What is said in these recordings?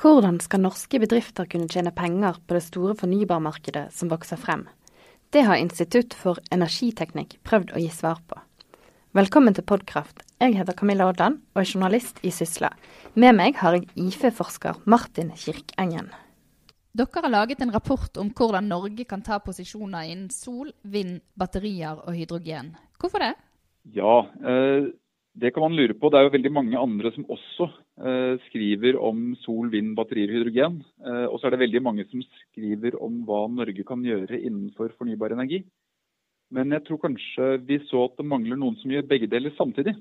Hvordan skal norske bedrifter kunne tjene penger på det store fornybarmarkedet som vokser frem? Det har Institutt for energiteknikk prøvd å gi svar på. Velkommen til Podkraft. Jeg heter Camilla Odland og er journalist i Sysla. Med meg har jeg IFE-forsker Martin Kirkengen. Dere har laget en rapport om hvordan Norge kan ta posisjoner innen sol, vind, batterier og hydrogen. Hvorfor det? Ja, eh, det kan man lure på. Det er jo veldig mange andre som også eh, skriver om sol, vind, batterier og hydrogen. Eh, og så er det veldig mange som skriver om hva Norge kan gjøre innenfor fornybar energi. Men jeg tror kanskje vi så at det mangler noen som gjør begge deler samtidig.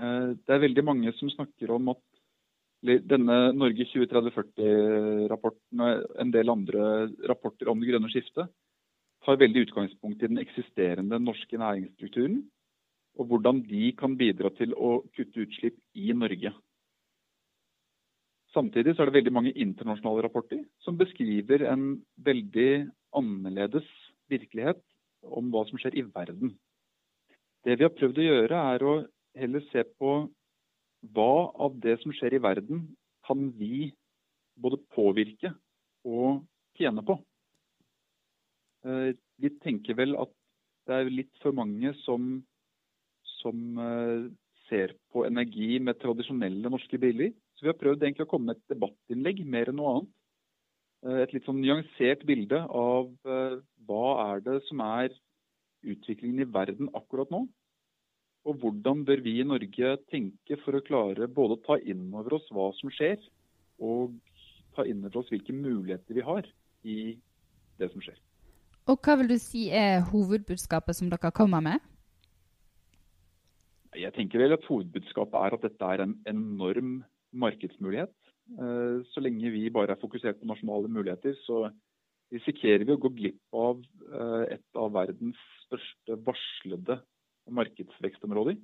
Eh, det er veldig mange som snakker om at denne Norge 2030-40-rapporten og en del andre rapporter om det grønne skiftet tar veldig utgangspunkt i den eksisterende norske næringsstrukturen og hvordan de kan bidra til å kutte utslipp i Norge. Samtidig er det veldig mange internasjonale rapporter som beskriver en veldig annerledes virkelighet om hva som skjer i verden. Det vi har prøvd å gjøre, er å heller se på hva av det som skjer i verden, kan vi både påvirke og tjene på. Eh, vi tenker vel at det er litt for mange som som eh, ser på energi med tradisjonelle norske briller. Så vi har prøvd egentlig å komme med et debattinnlegg mer enn noe annet. Eh, et litt sånn nyansert bilde av eh, hva er det som er utviklingen i verden akkurat nå. Og hvordan bør vi i Norge tenke for å klare både å ta inn over oss hva som skjer, og ta inn over oss hvilke muligheter vi har i det som skjer. Og hva vil du si er hovedbudskapet som dere kommer med? Jeg tenker vel at Hovedbudskapet er at dette er en enorm markedsmulighet. Eh, så lenge vi bare er fokusert på nasjonale muligheter, så risikerer vi å gå glipp av eh, et av verdens største varslede markedsvekstområder.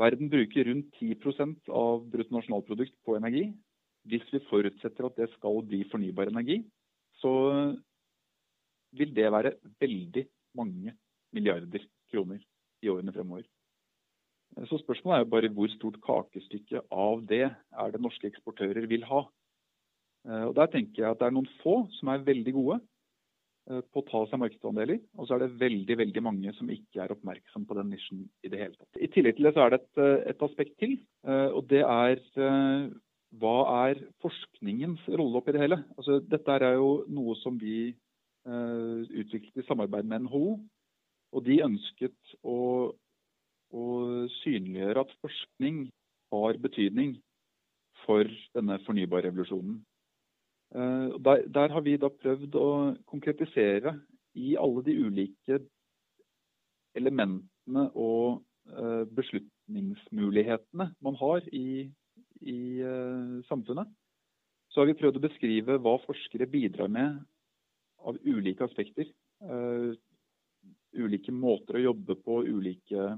Verden bruker rundt 10% av bruttonasjonalprodukt på energi. Hvis vi forutsetter at det skal bli fornybar energi, så vil det være veldig mange milliarder kroner i årene fremover. Så spørsmålet er jo bare hvor stort kakestykke av det er det norske eksportører vil ha. Eh, og Der tenker jeg at det er noen få som er veldig gode eh, på å ta seg markedsandeler. Og så er det veldig veldig mange som ikke er oppmerksom på den nisjen i det hele tatt. I tillegg til det så er det et, eh, et aspekt til. Og det er hva er forskningens rolle oppi det hele? Altså, dette er jo noe som vi utviklet i samarbeid med NHO. Og de ønsket å å synliggjøre at forskning har betydning for denne fornybarrevolusjonen. Eh, der, der har vi da prøvd å konkretisere i alle de ulike elementene og eh, beslutningsmulighetene man har i, i uh, samfunnet. Så har vi prøvd å beskrive hva forskere bidrar med av ulike aspekter. Ulike måter å jobbe på, ulike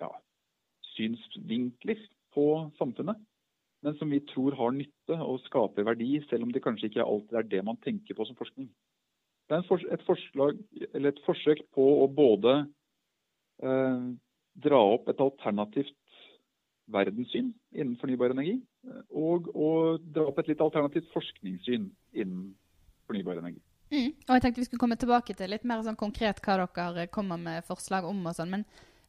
ja, synsvinkler på samfunnet. Men som vi tror har nytte og skaper verdi, selv om det kanskje ikke alltid er det man tenker på som forskning. Det er et, forslag, et forsøk på å både eh, dra opp et alternativt verdenssyn innen fornybar energi, og å dra opp et litt alternativt forskningssyn innen fornybar energi. Mm. Og jeg tenkte vi skulle komme tilbake til litt mer sånn konkret hva dere kommer med forslag om. og sånn, men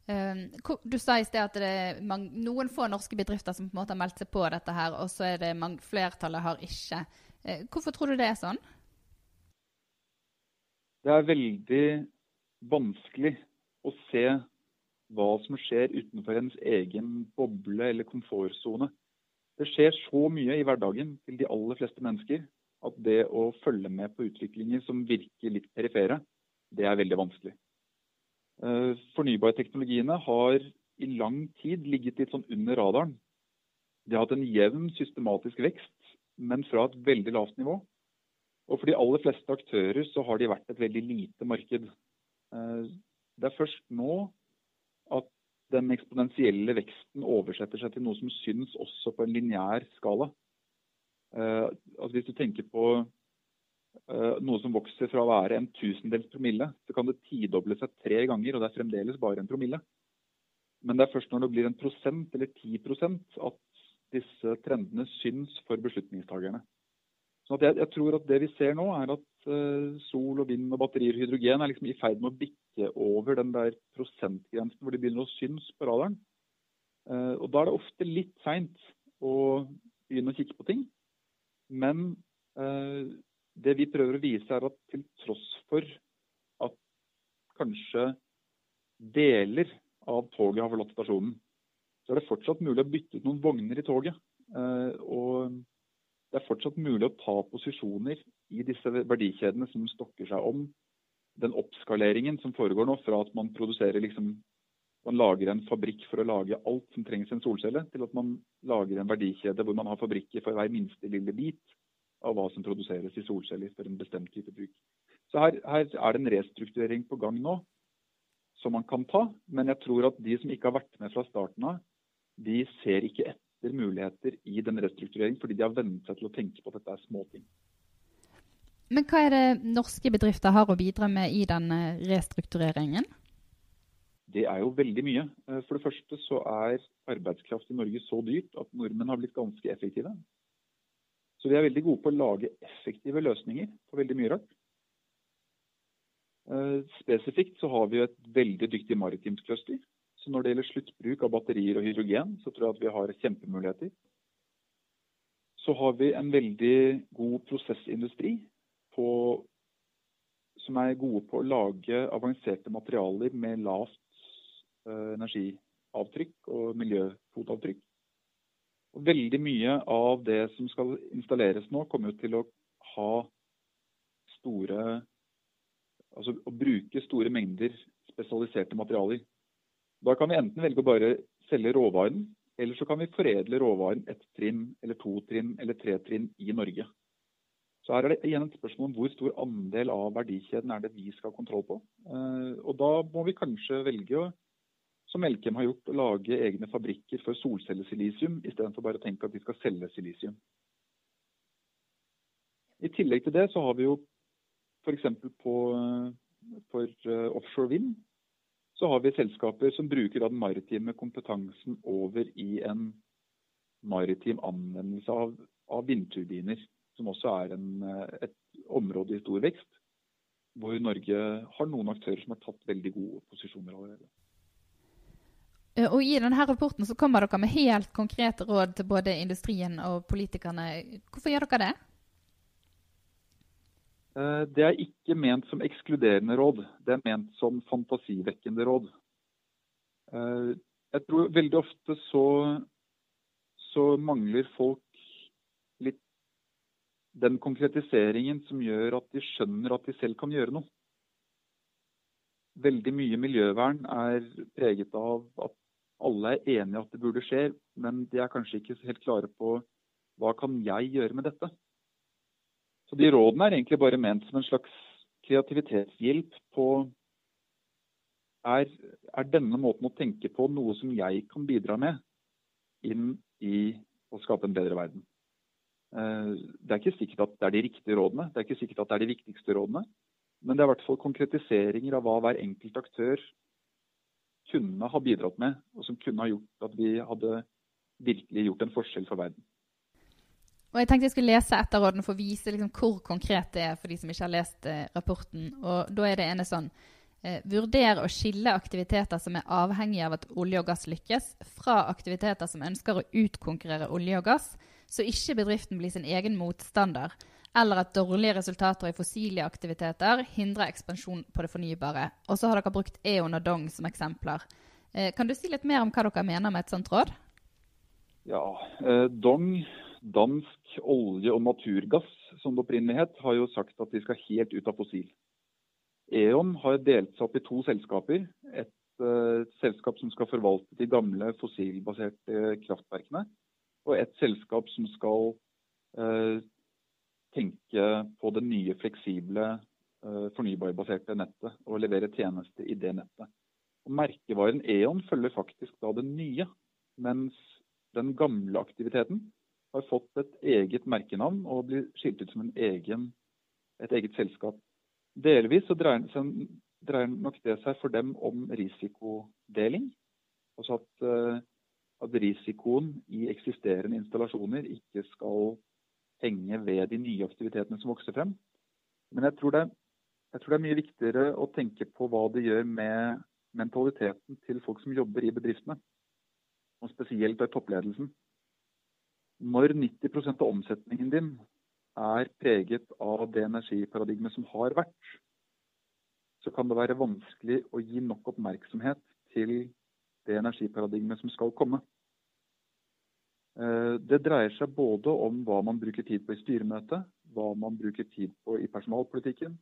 du sa i sted at det er noen få norske bedrifter som på en måte har meldt seg på dette, her, og så er det flertallet har ikke. Eh, hvorfor tror du det er sånn? Det er veldig vanskelig å se hva som skjer utenfor ens egen boble eller komfortsone. Det skjer så mye i hverdagen til de aller fleste mennesker at det å følge med på utviklinger som virker litt perifere, det er veldig vanskelig. Eh, fornybarteknologiene har i lang tid ligget litt sånn under radaren. De har hatt en jevn, systematisk vekst, men fra et veldig lavt nivå. Og for de aller fleste aktører så har de vært et veldig lite marked. Eh, det er først nå at den eksponentielle veksten oversetter seg til noe som syns også på en lineær skala. Eh, altså hvis du tenker på noe som vokser fra å være en tusendels promille, så kan det tidoble seg tre ganger, og det er fremdeles bare en promille. Men det er først når det blir en prosent eller ti prosent at disse trendene syns for beslutningstagerne. Så jeg, jeg, tror at Det vi ser nå, er at uh, sol og vind og batterier og hydrogen er liksom i ferd med å bikke over den der prosentgrensen hvor de begynner å synes på radaren. Uh, og Da er det ofte litt seint å begynne å kikke på ting. Men det vi prøver å vise, er at til tross for at kanskje deler av toget har forlatt stasjonen, så er det fortsatt mulig å bytte ut noen vogner i toget. og det er fortsatt mulig å ta posisjoner i disse verdikjedene som stokker seg om den oppskaleringen som foregår nå, fra at man produserer liksom man lager en fabrikk for å lage alt som trengs i en solcelle, til at man lager en verdikjede hvor man har fabrikker for hver minste lille bit av hva som produseres i solceller for en bestemt type bruk. Så her, her er det en restrukturering på gang nå som man kan ta. Men jeg tror at de som ikke har vært med fra starten av, de ser ikke etter muligheter i den restruktureringen, fordi de har vent seg til å tenke på at dette er småting. Men hva er det norske bedrifter har å bidra med i den restruktureringen? Det er jo veldig mye. Eh, for det første så er arbeidskraft i Norge så dyrt at nordmenn har blitt ganske effektive. Så vi er veldig gode på å lage effektive løsninger på veldig mye rart. Eh, spesifikt så har vi et veldig dyktig maritimt cluster så når det gjelder sluttbruk av batterier og hydrogen, så tror jeg at vi har kjempemuligheter. Så har vi en veldig god prosessindustri på, som er gode på å lage avanserte materialer med lavt uh, energiavtrykk og miljøfotavtrykk. Og veldig mye av det som skal installeres nå, kommer jo til å ha store Altså å bruke store mengder spesialiserte materialer. Da kan vi enten velge å bare selge råvaren, eller så kan vi foredle råvaren ett trinn, eller to trinn, eller tre trinn i Norge. Så her er det igjen et spørsmål om hvor stor andel av verdikjeden er det vi skal ha kontroll på. Eh, og da må vi kanskje velge å, som Elkem har gjort, å lage egne fabrikker for solcellesilisium, istedenfor bare å tenke at vi skal selge silisium. I tillegg til det så har vi jo f.eks. for eh, offshore vind så har vi selskaper som bruker den maritime kompetansen over i en maritim anvendelse av, av vindturbiner, som også er en, et område i stor vekst. Hvor Norge har noen aktører som har tatt veldig gode posisjoner allerede. Eh, og I denne rapporten så kommer dere med helt konkrete råd til både industrien og politikerne. Hvorfor gjør dere det? Eh, det er ikke ment som ekskluderende råd, det er ment som fantasivekkende råd. Eh, jeg tror veldig ofte så, så mangler folk litt den konkretiseringen som gjør at de skjønner at de selv kan gjøre noe. Veldig mye miljøvern er preget av at alle er enige at det burde skje, men de er kanskje ikke helt klare på hva kan jeg gjøre med dette. Så de rådene er egentlig bare ment som en slags kreativitetshjelp på er, er, denne måten å tenke på noe som jeg kan bidra med inn i å skape en bedre verden? Eh, det er ikke sikkert at det er de riktige rådene, det er ikke sikkert at det er de viktigste rådene. Men det er i hvert fall konkretiseringer av hva hver enkelt aktør kunne ha bidratt med, og som kunne ha gjort at vi hadde virkelig gjort en forskjell for verden. Og jeg tenkte jeg skulle lese et for å vise liksom hvor konkret det er for de som ikke har lest eh, rapporten. Og da er det ene sånn eh, Vurder å skille aktiviteter som er avhengige av at olje og gass lykkes, fra aktiviteter som ønsker å utkonkurrere olje og gass, så ikke bedriften blir sin egen motstander, eller at dårlige resultater i fossile aktiviteter hindrer ekspansjon på det fornybare. Og så har dere brukt E.ON og Dong som eksempler. Eh, kan du si litt mer om hva dere mener med et sånt råd? Ja, eh, Dong Dansk olje og naturgass, som det opprinnelig het, har jo sagt at de skal helt ut av fossil. E.ON har delt seg opp i to selskaper. Et uh, selskap som skal forvalte de gamle fossilbaserte kraftverkene, og et selskap som skal tenke på det nye fleksible uh, fornybarbaserte nettet og levere tjenester i det nettet. Og merkevaren E.ON følger faktisk da det nye, mens den gamle aktiviteten har fått et eget merkenavn og blir skilt ut som egen, et eget selskap. Delvis så dreier, så dreier, nok det seg for dem om risikodeling. Altså at uh, at risikoen i eksisterende installasjoner ikke skal henge ved de nye aktivitetene som vokser frem. Men jeg tror, det, jeg tror det er mye viktigere å tenke på hva det gjør med mentaliteten til folk som jobber i bedriftene. Og spesielt ved toppledelsen. Når 90% av omsetningen din er preget av det energiparadigmet som har vært, så kan det være vanskelig å gi nok oppmerksomhet til det energiparadigmet som skal komme. Eh, det dreier seg både om hva man bruker tid på i styremøtet, hva man bruker tid på i personalpolitikken,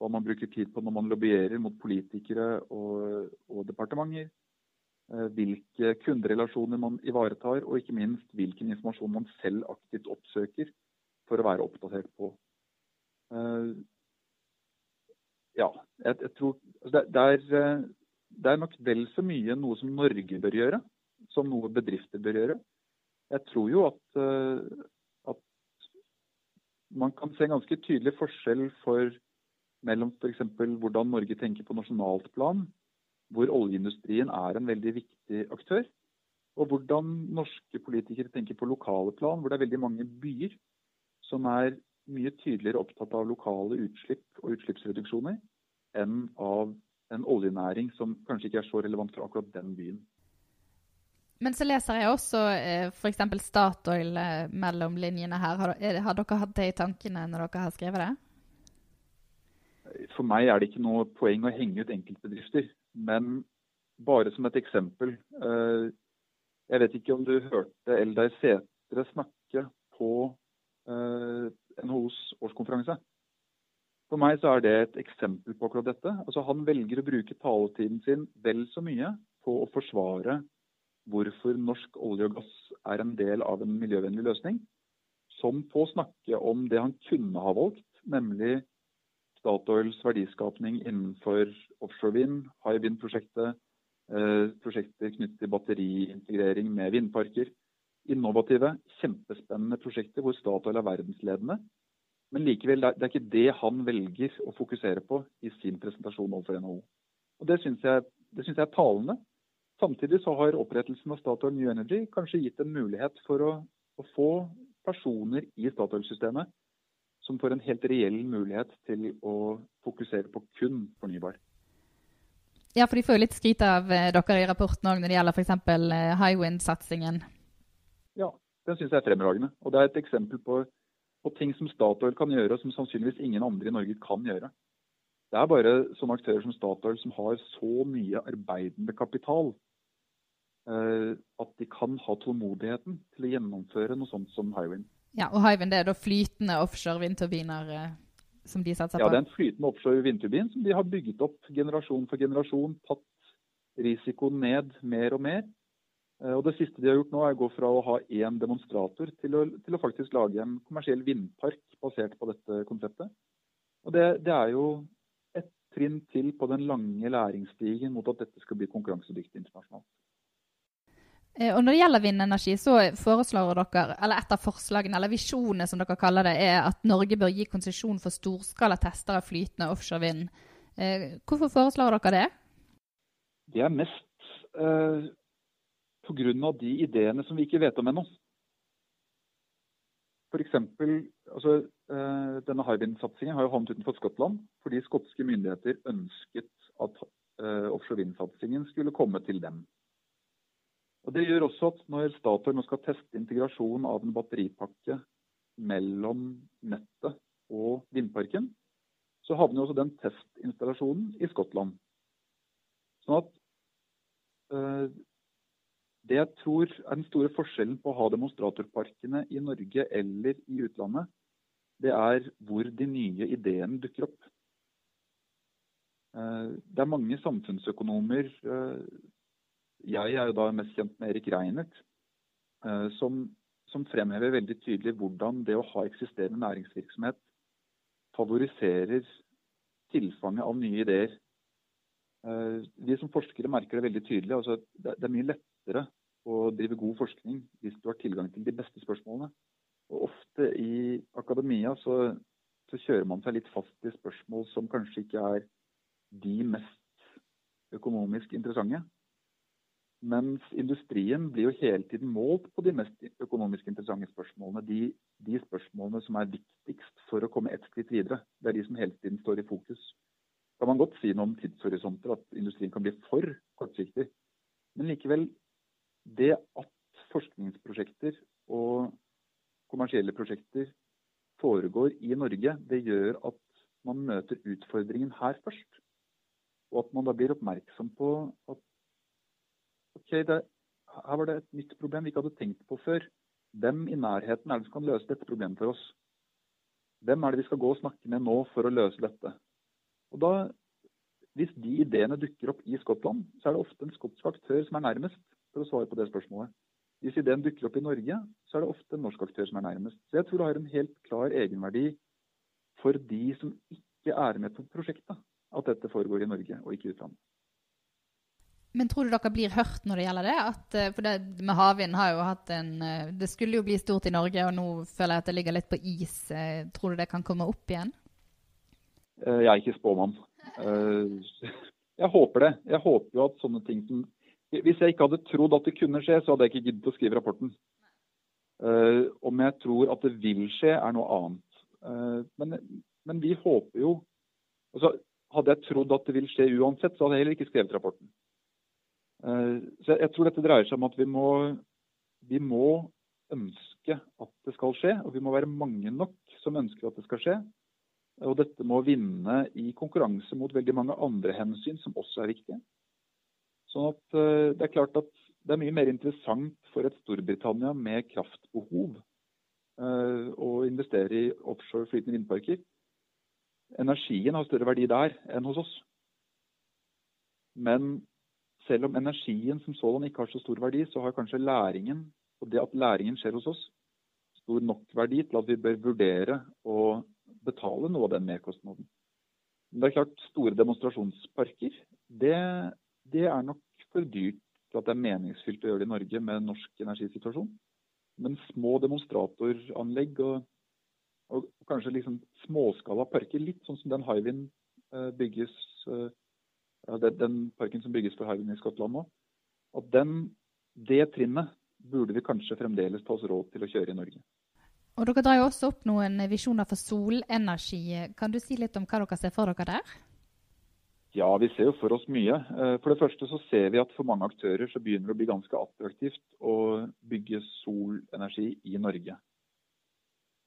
hva man bruker tid på når man lobbyerer mot politikere og, og departementer, eh, hvilke kunderelasjoner man ivaretar, og ikke minst hvilken informasjon man selv aktivt oppsøker for å være oppdatert på. Uh, ja, jeg, jeg tror altså det, det, er, eh, det, er, nok vel så mye noe som Norge bør gjøre, som noe bedrifter bør gjøre. Jeg tror jo at, uh, at man kan se en ganske tydelig forskjell for, mellom f.eks. hvordan Norge tenker på nasjonalt plan, hvor oljeindustrien er en veldig viktig aktør, og hvordan norske politikere tenker på lokale plan, hvor det er veldig mange byer som er mye tydeligere opptatt av lokale utslipp og utslippsreduksjoner enn av en oljenæring som kanskje ikke er så relevant for akkurat den byen. Men så leser jeg også eh, f.eks. Statoil eh, mellom linjene her. Har, har, dere hatt det i tankene når dere har skrevet det? For meg er det ikke noe poeng å henge ut enkeltbedrifter. Men bare som et eksempel. Eh, jeg vet ikke om du hørte Eldar Sætre snakke på Eh, NHOs årskonferanse. For meg så er det et eksempel på akkurat dette. Altså Han velger å bruke taletiden sin vel så mye på å forsvare hvorfor norsk olje og gass er en del av en miljøvennlig løsning, som på å snakke om det han kunne ha valgt, nemlig Statoils verdiskapning innenfor offshore vind, high wind-prosjektet, eh, prosjekter knyttet til batteriintegrering med vindparker innovative, kjempespennende prosjekter hvor Statoil er verdensledende. Men likevel, det er ikke det han velger å fokusere på i sin presentasjon overfor NHO. Og Det syns jeg, jeg, er talende. Samtidig så har opprettelsen av Statoil New Energy kanskje gitt en mulighet for å, å få personer i Statoil-systemet som får en helt reell mulighet til å fokusere på kun fornybar. Ja, for de får jo litt skryt av eh, dere i rapporten òg når det gjelder f.eks. Eh, Highwind-satsingen. Ja, den syns jeg er fremragende. Og det er et eksempel på, på, ting som Statoil kan gjøre, og som sannsynligvis ingen andre i Norge kan gjøre. Det er bare sånne aktører som Statoil som har så mye arbeidende kapital eh, at de kan ha tålmodigheten til å gjennomføre noe sånt som Hywind. Ja, og Hywind er da flytende offshore vindturbiner eh, som de satser på? Ja, det er en flytende offshore vindturbin som de har bygget opp generasjon for generasjon. Tatt risikoen ned mer og mer. Eh, og Det siste de har gjort nå, er å gå fra å ha én demonstrator til å, til å faktisk lage en kommersiell vindpark basert på dette konseptet. Og det, det, er jo trinn til på den lange læringsstigen mot at dette skal bli konkurransedyktig internasjonalt. Eh, og Når det gjelder vindenergi, så foreslår dere, eller et av forslagene, eller visjonene som dere kaller det, er at Norge bør gi konsesjon for storskala tester av flytende offshore vind. Eh, hvorfor foreslår dere det? Det er mest eh, pga. de ideene som vi ikke vet om ennå. F.eks. Altså, denne Hywind-satsingen har jo havnet utenfor Skottland fordi skotske myndigheter ønsket at eh, offshore vind-satsingen skulle komme til dem. Og Det gjør også at når Statoil nå skal teste integrasjon av en batteripakke mellom nettet og vindparken, så havner også den testinstallasjonen i Skottland. Sånn at uh, det jeg tror er den store forskjellen på å ha demonstratorparkene i Norge eller i utlandet, det er hvor de nye ideene dukker opp. Eh, det er mange samfunnsøkonomer, eh, jeg er jo da mest kjent med Erik Reinert, eh, som, som fremhever veldig tydelig hvordan det å ha eksisterende næringsvirksomhet favoriserer tilfanget av nye ideer. Vi som forskere merker det veldig tydelig. Altså, det er mye lettere å drive god forskning hvis du har tilgang til de beste spørsmålene. Og Ofte i akademia så, så, kjører man seg litt fast i spørsmål som kanskje ikke er de mest økonomisk interessante. Mens industrien blir jo hele tiden målt på de mest økonomisk interessante spørsmålene. De, de, spørsmålene som er viktigst for å komme ett skritt videre. Det er de som hele tiden står i fokus. Kan man godt si noe om tidshorisonter, at industrien kan bli for kortsiktig. Men likevel, det at forskningsprosjekter og kommersielle prosjekter foregår i Norge, det gjør at man møter utfordringen her først. Og at man da blir oppmerksom på at ok, det, her var det et nytt problem vi ikke hadde tenkt på før. Hvem i nærheten er det som kan løse dette problemet for oss? Hvem er det vi skal gå og snakke med nå for å løse dette? Og da, Hvis de ideene dukker opp i Skottland, så er det ofte en skotsk aktør som er nærmest for å svare på det spørsmålet. Hvis ideen dukker opp i Norge, så er det ofte en norsk aktør som er nærmest. Så jeg tror det har en helt klar egenverdi for de som ikke er med på prosjektet, at dette foregår i Norge og ikke i utlandet. Men tror du dere blir hørt når det gjelder det? At, eh, for det med havvind har jo hatt en eh, Det skulle jo bli stort i Norge, og nå føler jeg at det ligger litt på is. Eh, tror du det kan komme opp igjen? Jeg er ikke spåmann. Jeg håper det. Jeg håper jo at sånne ting som Hvis jeg ikke hadde trodd at det kunne skje, så hadde jeg ikke giddet å skrive rapporten. Om jeg tror at det vil skje, er noe annet. Men, men vi håper jo altså, Hadde jeg trodd at det vil skje uansett, så hadde jeg heller ikke skrevet rapporten. Uh, så jeg tror dette dreier seg om at vi må, vi må ønske at det skal skje, og vi må være mange nok som ønsker at det skal skje. Og dette må vinne i konkurranse mot veldig mange andre hensyn som også er viktige. Sånn at eh, det er klart at det er mye mer interessant for et Storbritannia med kraftbehov eh, å investere i offshore flytende vindparker. Energien har større verdi der enn hos oss. Men selv om energien som sådan ikke har så stor verdi, så har kanskje læringen, og det at læringen skjer hos oss, stor nok verdi til at vi bør vurdere å betale noe av den merkostnaden. Men det er klart, store demonstrasjonsparker, det, det, er nok for dyrt til at det er meningsfylt å gjøre det i Norge med norsk energisituasjon. Men små demonstratoranlegg og, og kanskje liksom småskala parker, litt sånn som den Hywind eh, bygges eh, den parken som bygges for Hywind i Skottland nå, at den, det trinnet burde vi kanskje fremdeles ta oss råd til å kjøre i Norge. Og Dere drar jo også opp noen visjoner for solenergi. Kan du si litt om hva dere ser for dere der? Ja, vi ser jo for oss mye. Eh, for det første så ser vi at for mange aktører så begynner det å bli ganske attraktivt å bygge solenergi i Norge.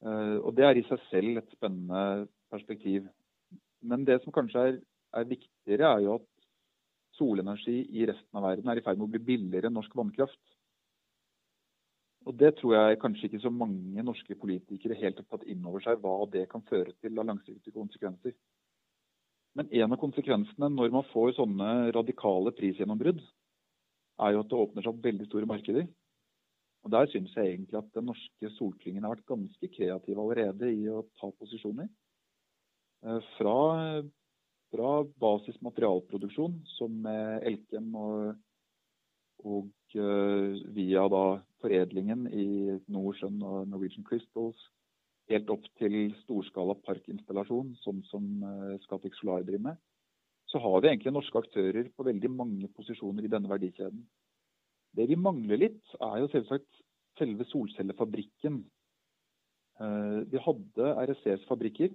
Eh, og det er i seg selv et spennende perspektiv. Men det som kanskje er er viktigere, er jo at solenergi i resten av verden er i ferd med å bli billigere enn norsk vannkraft. Og Det tror jeg kanskje ikke så mange norske politikere helt har tatt inn over seg hva det kan føre til av langsiktige konsekvenser. Men en av konsekvensene når man får sånne radikale prisgjennombrudd, er jo at det åpner seg opp veldig store markeder. Og Der syns jeg egentlig at den norske solklyngen har vært ganske kreativ allerede i å ta posisjoner. Eh, fra fra basis som med Elkem og, og uh, via da foredlingen i Nordsjøen og Norwegian Crystals, helt opp til storskala parkinstallasjon, sånn som uh, Scatec Solar driver med, så har vi egentlig norske aktører på veldig mange posisjoner i denne verdikjeden. Det vi mangler litt, er jo selvsagt selve solcellefabrikken. Uh, vi hadde RSCs fabrikker.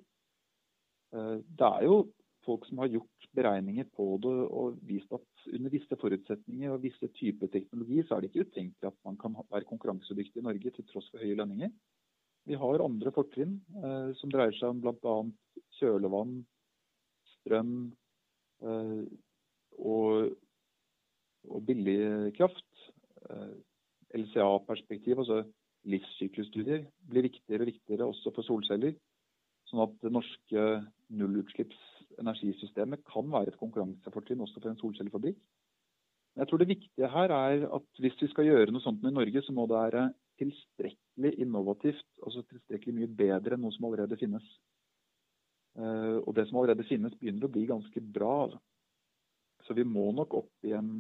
Det er jo folk som har gjort beregninger på det og vist at under visse forutsetninger og visse typer teknologi, så er det ikke utenkelig at man kan være konkurransedyktig i Norge til tross for høye lønninger. Vi har andre fortrinn eh, som dreier seg om bl.a. kjølevann, strøm eh, og, og, billig kraft. Eh, LCA-perspektiv, altså livssyklusstudier, blir viktigere og viktigere også for solceller. Sånn at det norske nullutslippsenergisystemet kan være et konkurransefortrinn også for en solcellefabrikk. Jeg tror det viktige her er at hvis vi skal gjøre noe sånt i Norge, så må det være tilstrekkelig innovativt, altså tilstrekkelig mye bedre enn noe som allerede finnes. Eh, og det som allerede finnes, begynner å bli ganske bra. Altså. Så vi må nok opp i en,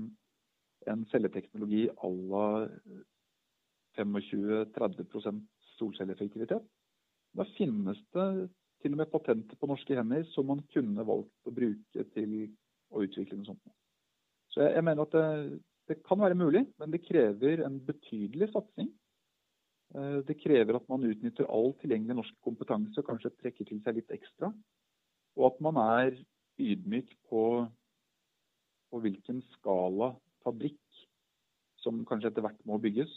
en celleteknologi à la 25-30 solcelleeffektivitet. Da finnes det til og med patenter på norske hender som man kunne valgt å bruke til å utvikle noe sånt. Så jeg, jeg mener at det, det kan være mulig, men det krever en betydelig satsing. Eh, det krever at man utnytter all tilgjengelig norsk kompetanse og kanskje trekker til seg litt ekstra. Og at man er ydmyk på, på hvilken skala fabrikk som kanskje etter hvert må bygges.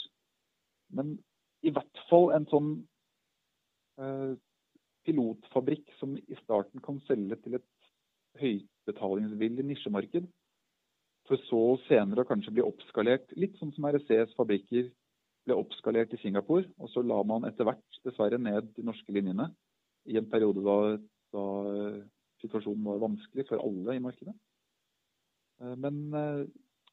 Men i hvert fall en sånn eh, pilotfabrikk som i starten kan selge til et høybetalingsvillig nisjemarked, for så senere å kanskje bli oppskalert, litt sånn som RECs fabrikker ble oppskalert i Singapore. Og så la man etter hvert dessverre ned de norske linjene i en periode da, da situasjonen var vanskelig for alle i markedet. Eh, men eh,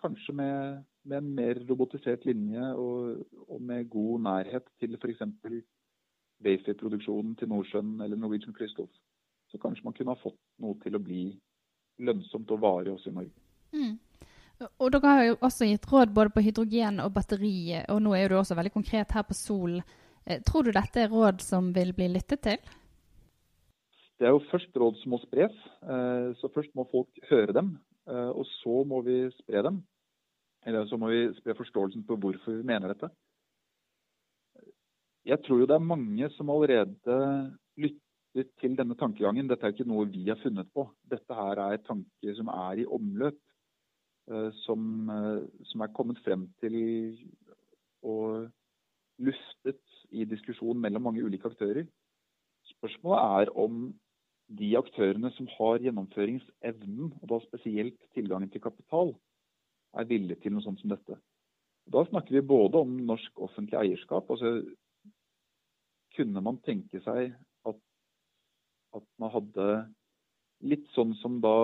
kanskje med, med, en mer robotisert linje og, og med god nærhet til f.eks. Bayfair-produksjonen til Nordsjøen eller Norwegian Crystals, så kanskje man kunne ha fått noe til å bli lønnsomt og varig også i Norge. Mm. Og dere har jo også gitt råd både på hydrogen og batteri, og nå er du også veldig konkret her på sol. Eh, tror du dette er råd som vil bli lyttet til? Det er jo først råd som må spres. Eh, så først må folk høre dem, eh, og så må vi spre dem. Eller så må vi spre forståelsen på hvorfor vi mener dette. Jeg tror jo det er mange som allerede lytter til denne tankegangen. Dette er ikke noe vi har funnet på. Dette her er tanker som er i omløp. Eh, som, eh, som er kommet frem til og luftet i diskusjon mellom mange ulike aktører. Spørsmålet er om de aktørene som har gjennomføringsevnen, og da spesielt tilgangen til kapital, er villige til noe sånt som dette. Da snakker vi både om norsk offentlig eierskap. altså Kunne man tenke seg at, at man hadde litt sånn som da,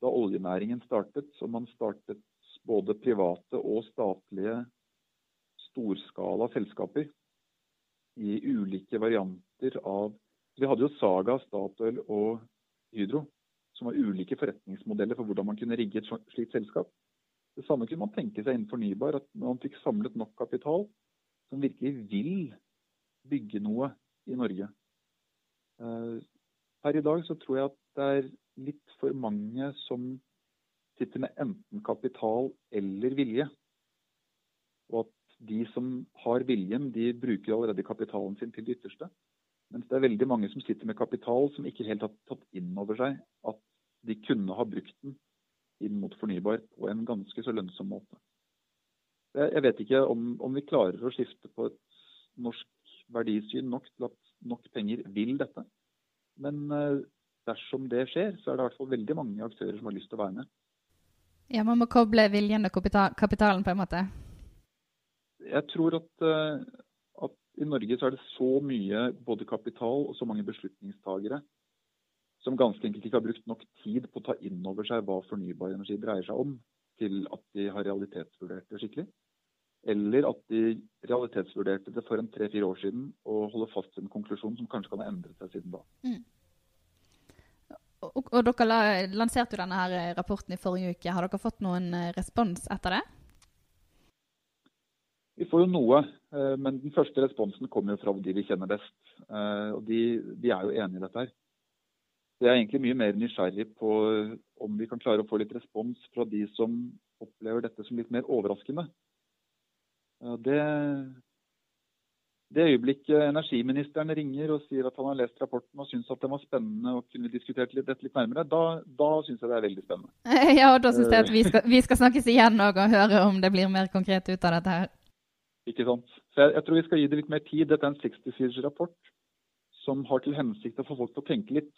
da, oljenæringen startet. Så man startet både private og statlige storskala selskaper i ulike varianter av Vi hadde jo Saga, Statoil og Hydro, som var ulike forretningsmodeller for hvordan man kunne rigge et slikt selskap. Det samme kunne man tenke seg innen fornybar, at man fikk samlet nok kapital som virkelig vil bygge noe i Norge. Eh, per i dag så tror jeg at det er litt for mange som sitter med enten kapital eller vilje. Og at de som har viljen, de bruker allerede kapitalen sin til det ytterste. Mens det er veldig mange som sitter med kapital som ikke helt har tatt inn over seg at de kunne ha brukt den inn mot fornybar på en ganske så lønnsom måte. Jeg vet ikke om, om vi klarer å skifte på et norsk verdisyn nok til at nok penger vil dette. Men eh, dersom det skjer, så er det i hvert fall veldig mange aktører som har lyst til å være med. Ja, Man må koble viljen og kapitalen, på en måte? Jeg tror at, eh, at, i Norge så er det så mye både kapital og så mange beslutningstagere som ganske enkelt ikke har brukt nok tid på å ta inn over seg hva fornybar energi dreier seg om, til at de har realitetsvurdert det skikkelig. Eller at de realitetsvurderte det for en tre-fire år siden og holder fast ved en konklusjon som kanskje kan ha endret seg siden da. Mm. Og, og dere la, lanserte jo denne her eh, rapporten i forrige uke. Har dere fått noen eh, respons etter det? Vi får jo noe, eh, men den første responsen kommer jo fra de vi kjenner best. Og de, de er jo enig i dette her. Så jeg er egentlig mye mer nysgjerrig på om vi kan klare å få litt respons fra de som opplever dette som litt mer overraskende. Det, det øyeblikket energiministeren ringer og sier at han har lest rapporten og syns at den var spennende og kunne diskutert litt, dette litt nærmere, da, da syns jeg det er veldig spennende. Ja, og da syns jeg at vi skal, vi skal snakkes igjen og høre om det blir mer konkret ut av dette her. Ikke sant. Så jeg, jeg tror vi skal gi det litt mer tid. Dette er en 60-siders rapport som har til hensikt å få folk til å tenke litt.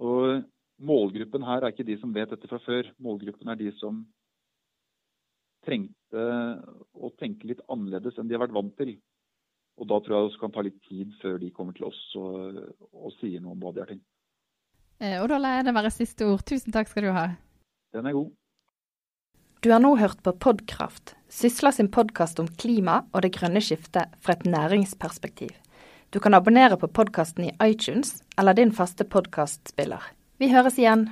Og målgruppen her er ikke de som vet dette fra før. Målgruppen er de som trengte å tenke litt annerledes enn de har vært vant til. Og da tror jeg det også kan ta litt tid før de kommer til oss og, og sier noe om hva de har tenkt. Eh, og da lar jeg det være siste ord. Tusen takk skal du ha. Den er god. Du har nå hørt på Podkraft, Sysla sin podkast om klima og det grønne skiftet fra et næringsperspektiv. Du kan abonnere på podkasten i iTunes eller din faste podkastspiller. Vi høres igjen.